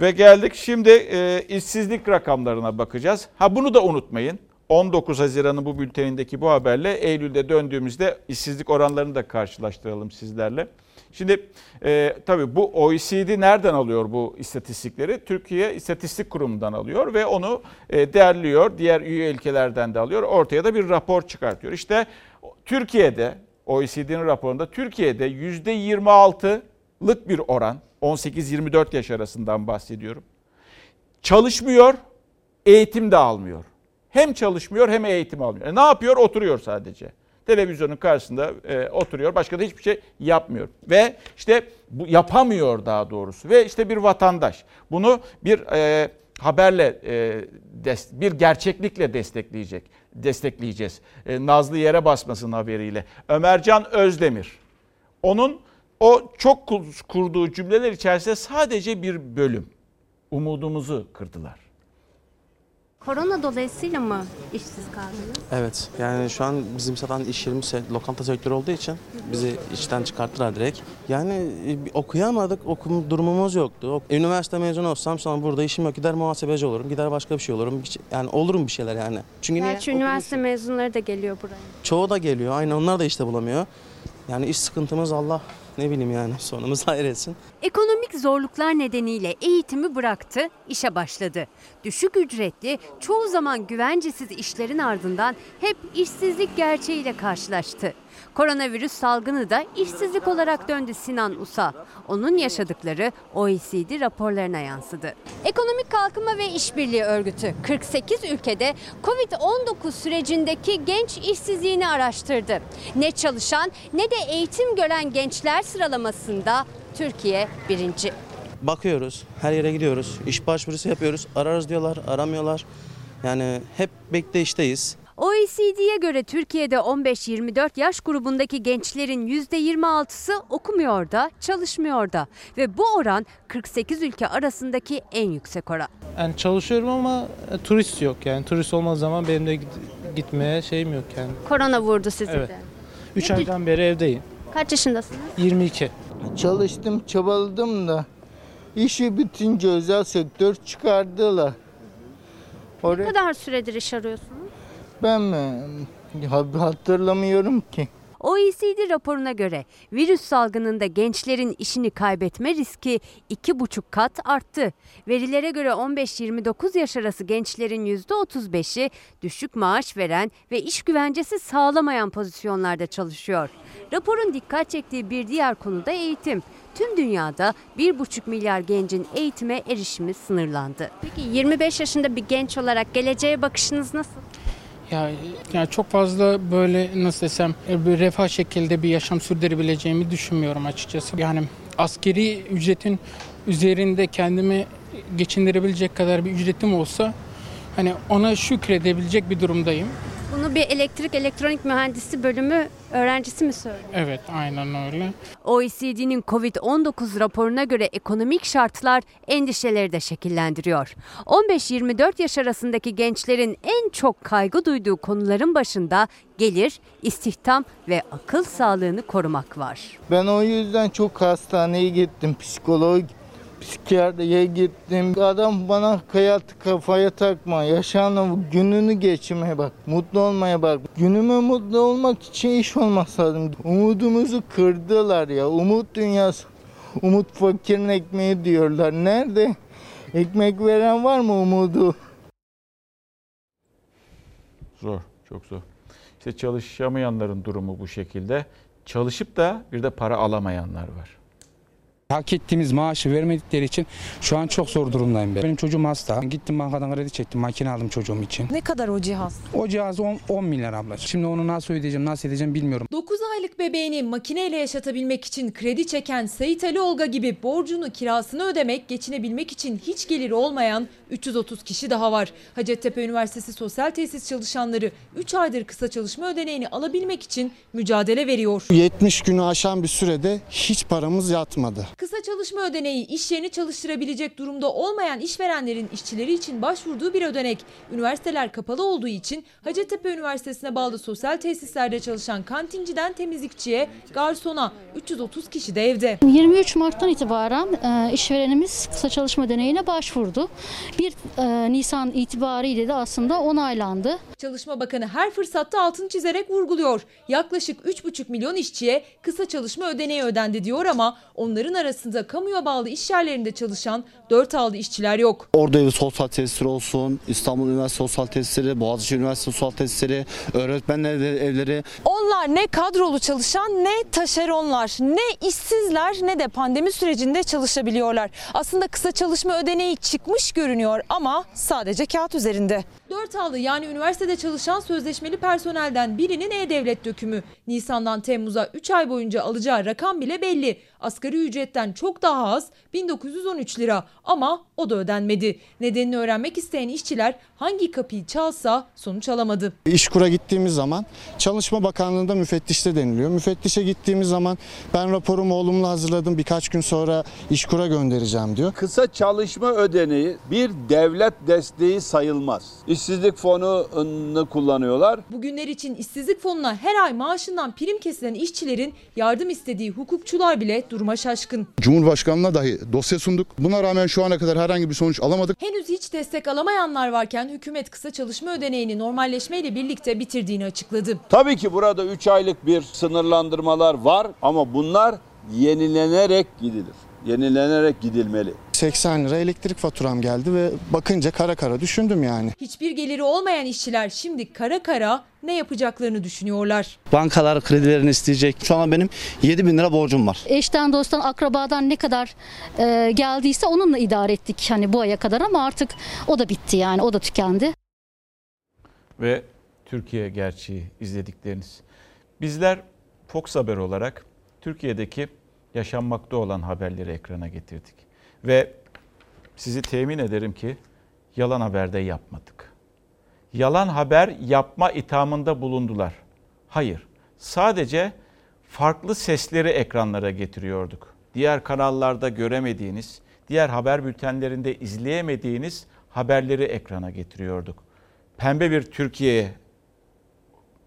Ve geldik şimdi e, işsizlik rakamlarına bakacağız. Ha bunu da unutmayın. 19 Haziran'ın bu bültenindeki bu haberle Eylül'de döndüğümüzde işsizlik oranlarını da karşılaştıralım sizlerle. Şimdi e, tabii bu OECD nereden alıyor bu istatistikleri? Türkiye İstatistik Kurumu'ndan alıyor ve onu e, değerliyor. Diğer üye ülkelerden de alıyor. Ortaya da bir rapor çıkartıyor. İşte Türkiye'de OECD'nin raporunda Türkiye'de %26'lık bir oran 18-24 yaş arasından bahsediyorum. Çalışmıyor, eğitim de almıyor. Hem çalışmıyor hem eğitim almıyor. E ne yapıyor? Oturuyor sadece. Televizyonun karşısında e, oturuyor. Başka da hiçbir şey yapmıyor. Ve işte bu yapamıyor daha doğrusu. Ve işte bir vatandaş bunu bir e, haberle e, des, bir gerçeklikle destekleyecek. Destekleyeceğiz. E, Nazlı yere basmasın haberiyle. Ömercan Özdemir. Onun o çok kurduğu cümleler içerisinde sadece bir bölüm. Umudumuzu kırdılar. Korona dolayısıyla mı işsiz kaldınız? Evet. Yani şu an bizim zaten iş yerimiz lokanta sektörü olduğu için bizi işten çıkarttılar direkt. Yani e, okuyamadık, okum durumumuz yoktu. Üniversite mezunu olsam sonra burada işim yok. Gider muhasebeci olurum, gider başka bir şey olurum. Yani olurum bir şeyler yani. Çünkü Gerçi niye? üniversite mezunları da geliyor buraya. Çoğu da geliyor. Aynı onlar da işte bulamıyor. Yani iş sıkıntımız Allah ne bileyim yani sonumuz hayır etsin. Ekonomik zorluklar nedeniyle eğitimi bıraktı, işe başladı. Düşük ücretli, çoğu zaman güvencesiz işlerin ardından hep işsizlik gerçeğiyle karşılaştı. Koronavirüs salgını da işsizlik olarak döndü Sinan Usa. Onun yaşadıkları OECD raporlarına yansıdı. Ekonomik Kalkınma ve İşbirliği Örgütü 48 ülkede Covid-19 sürecindeki genç işsizliğini araştırdı. Ne çalışan ne de eğitim gören gençler sıralamasında Türkiye birinci. Bakıyoruz, her yere gidiyoruz, iş başvurusu yapıyoruz, ararız diyorlar, aramıyorlar. Yani hep bekleyişteyiz. OECD'ye göre Türkiye'de 15-24 yaş grubundaki gençlerin %26'sı okumuyor da, çalışmıyor da ve bu oran 48 ülke arasındaki en yüksek oran. Yani çalışıyorum ama e, turist yok yani turist olmaz zaman benim de gitmeye şeyim yok yani. Korona vurdu sizi evet. de. 3 aydan beri evdeyim. Kaç yaşındasınız? 22. Çalıştım, çabaladım da işi bitince özel sektör çıkardılar. Oraya... Ne kadar süredir iş arıyorsunuz? Ben mi? Hatırlamıyorum ki. OECD raporuna göre virüs salgınında gençlerin işini kaybetme riski 2,5 kat arttı. Verilere göre 15-29 yaş arası gençlerin %35'i düşük maaş veren ve iş güvencesi sağlamayan pozisyonlarda çalışıyor. Raporun dikkat çektiği bir diğer konu da eğitim. Tüm dünyada 1,5 milyar gencin eğitime erişimi sınırlandı. Peki 25 yaşında bir genç olarak geleceğe bakışınız nasıl? Ya yani çok fazla böyle nasıl desem e, bir refah şekilde bir yaşam sürdürebileceğimi düşünmüyorum açıkçası. Yani askeri ücretin üzerinde kendimi geçindirebilecek kadar bir ücretim olsa hani ona şükredebilecek bir durumdayım. Bunu bir elektrik elektronik mühendisi bölümü öğrencisi mi söylüyor? Evet aynen öyle. OECD'nin Covid-19 raporuna göre ekonomik şartlar endişeleri de şekillendiriyor. 15-24 yaş arasındaki gençlerin en çok kaygı duyduğu konuların başında gelir, istihdam ve akıl sağlığını korumak var. Ben o yüzden çok hastaneye gittim, psikolog psikiyatriye gittim. Adam bana hayatı kafaya takma. Yaşanı gününü geçirmeye bak. Mutlu olmaya bak. Günüme mutlu olmak için iş olması lazım. Umudumuzu kırdılar ya. Umut dünyası. Umut fakirin ekmeği diyorlar. Nerede? Ekmek veren var mı umudu? Zor, çok zor. İşte çalışamayanların durumu bu şekilde. Çalışıp da bir de para alamayanlar var. Hak ettiğimiz maaşı vermedikleri için şu an çok zor durumdayım ben. Benim çocuğum hasta. Gittim bankadan kredi çektim. Makine aldım çocuğum için. Ne kadar o cihaz? O cihaz 10, 10 milyar ablacığım. Şimdi onu nasıl ödeyeceğim, nasıl edeceğim bilmiyorum. 9 aylık bebeğini makineyle yaşatabilmek için kredi çeken Sait Ali Olga gibi borcunu kirasını ödemek, geçinebilmek için hiç geliri olmayan 330 kişi daha var. Hacettepe Üniversitesi sosyal tesis çalışanları 3 aydır kısa çalışma ödeneğini alabilmek için mücadele veriyor. 70 günü aşan bir sürede hiç paramız yatmadı. Kısa çalışma ödeneği iş yerini çalıştırabilecek durumda olmayan işverenlerin işçileri için başvurduğu bir ödenek. Üniversiteler kapalı olduğu için Hacettepe Üniversitesi'ne bağlı sosyal tesislerde çalışan kantinciden temizlikçiye, garsona 330 kişi de evde. 23 Mart'tan itibaren e, işverenimiz kısa çalışma deneyine başvurdu. 1 e, Nisan itibariyle de aslında onaylandı. Çalışma Bakanı her fırsatta altını çizerek vurguluyor. Yaklaşık 3,5 milyon işçiye kısa çalışma ödeneği ödendi diyor ama onların arasında kamuya bağlı iş yerlerinde çalışan 4 aldı işçiler yok. Orada evi sosyal tesisleri olsun, İstanbul Üniversitesi sosyal tesisleri, Boğaziçi Üniversitesi sosyal tesisleri, öğretmenler evleri. Onlar ne kadrolu çalışan ne taşeronlar, ne işsizler ne de pandemi sürecinde çalışabiliyorlar. Aslında kısa çalışma ödeneği çıkmış görünüyor ama sadece kağıt üzerinde. 4 aldı yani üniversitede çalışan sözleşmeli personelden birinin e-devlet dökümü. Nisan'dan Temmuz'a 3 ay boyunca alacağı rakam bile belli. Asgari ücretten çok daha az 1913 lira ama o da ödenmedi. Nedenini öğrenmek isteyen işçiler hangi kapıyı çalsa sonuç alamadı. İşkur'a gittiğimiz zaman Çalışma Bakanlığı'nda müfettişte deniliyor. Müfettişe gittiğimiz zaman ben raporumu olumlu hazırladım birkaç gün sonra İşkur'a göndereceğim diyor. Kısa çalışma ödeneği bir devlet desteği sayılmaz. İşsizlik fonunu kullanıyorlar. Bugünler için işsizlik fonuna her ay maaşından prim kesilen işçilerin yardım istediği hukukçular bile duruma şaşkın. Cumhurbaşkanına dahi dosya sunduk. Buna rağmen şu ana kadar herhangi bir sonuç alamadık. Henüz hiç destek alamayanlar varken hükümet kısa çalışma ödeneğini normalleşmeyle birlikte bitirdiğini açıkladı. Tabii ki burada 3 aylık bir sınırlandırmalar var ama bunlar yenilenerek gidilir. Yenilenerek gidilmeli. 80 lira elektrik faturam geldi ve bakınca kara kara düşündüm yani. Hiçbir geliri olmayan işçiler şimdi kara kara ne yapacaklarını düşünüyorlar. Bankalar kredilerini isteyecek. Şu an benim 7 bin lira borcum var. Eşten, dosttan, akrabadan ne kadar e, geldiyse onunla idare ettik hani bu aya kadar ama artık o da bitti yani o da tükendi. Ve Türkiye gerçeği izledikleriniz. Bizler Fox Haber olarak Türkiye'deki yaşanmakta olan haberleri ekrana getirdik. Ve sizi temin ederim ki yalan haberde yapmadık. Yalan haber yapma ithamında bulundular. Hayır, sadece farklı sesleri ekranlara getiriyorduk. Diğer kanallarda göremediğiniz, diğer haber bültenlerinde izleyemediğiniz haberleri ekrana getiriyorduk. Pembe bir Türkiye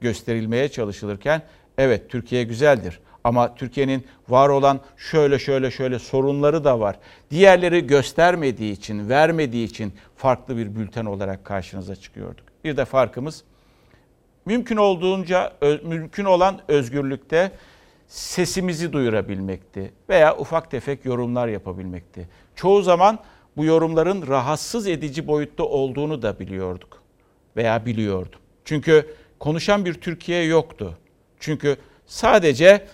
gösterilmeye çalışılırken evet Türkiye güzeldir ama Türkiye'nin var olan şöyle şöyle şöyle sorunları da var. Diğerleri göstermediği için, vermediği için farklı bir bülten olarak karşınıza çıkıyorduk. Bir de farkımız mümkün olduğunca mümkün olan özgürlükte sesimizi duyurabilmekti veya ufak tefek yorumlar yapabilmekti. Çoğu zaman bu yorumların rahatsız edici boyutta olduğunu da biliyorduk veya biliyordum. Çünkü konuşan bir Türkiye yoktu. Çünkü sadece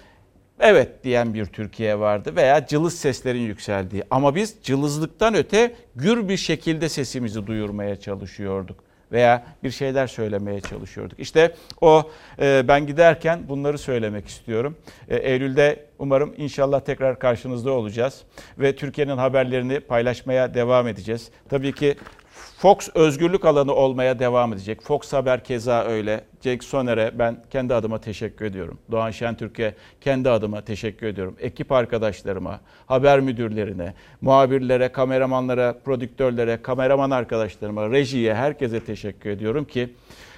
evet diyen bir Türkiye vardı veya cılız seslerin yükseldiği. Ama biz cılızlıktan öte gür bir şekilde sesimizi duyurmaya çalışıyorduk veya bir şeyler söylemeye çalışıyorduk. İşte o e, ben giderken bunları söylemek istiyorum. E, Eylül'de umarım inşallah tekrar karşınızda olacağız ve Türkiye'nin haberlerini paylaşmaya devam edeceğiz. Tabii ki Fox özgürlük alanı olmaya devam edecek. Fox Haber keza öyle. Cenk Soner'e ben kendi adıma teşekkür ediyorum. Doğan Şentürk'e kendi adıma teşekkür ediyorum. Ekip arkadaşlarıma, haber müdürlerine, muhabirlere, kameramanlara, prodüktörlere, kameraman arkadaşlarıma, rejiye, herkese teşekkür ediyorum ki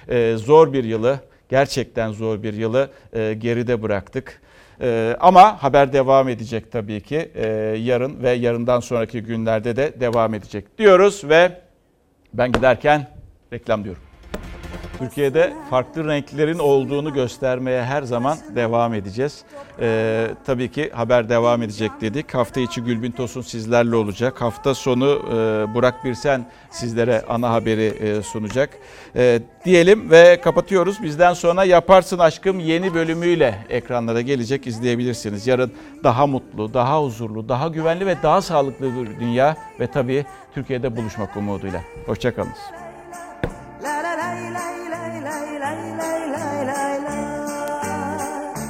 e, zor bir yılı, gerçekten zor bir yılı e, geride bıraktık. Ee, ama haber devam edecek tabii ki. Ee, yarın ve yarından sonraki günlerde de devam edecek diyoruz ve ben giderken reklam diyorum. Türkiye'de farklı renklerin olduğunu göstermeye her zaman devam edeceğiz. Ee, tabii ki haber devam edecek dedik. Hafta içi Gülbin Tosun sizlerle olacak. Hafta sonu e, Burak Birsen sizlere ana haberi e, sunacak. E, diyelim ve kapatıyoruz. Bizden sonra Yaparsın Aşkım yeni bölümüyle ekranlara gelecek izleyebilirsiniz. Yarın daha mutlu, daha huzurlu, daha güvenli ve daha sağlıklı bir dünya ve tabii Türkiye'de buluşmak umuduyla. Hoşçakalın.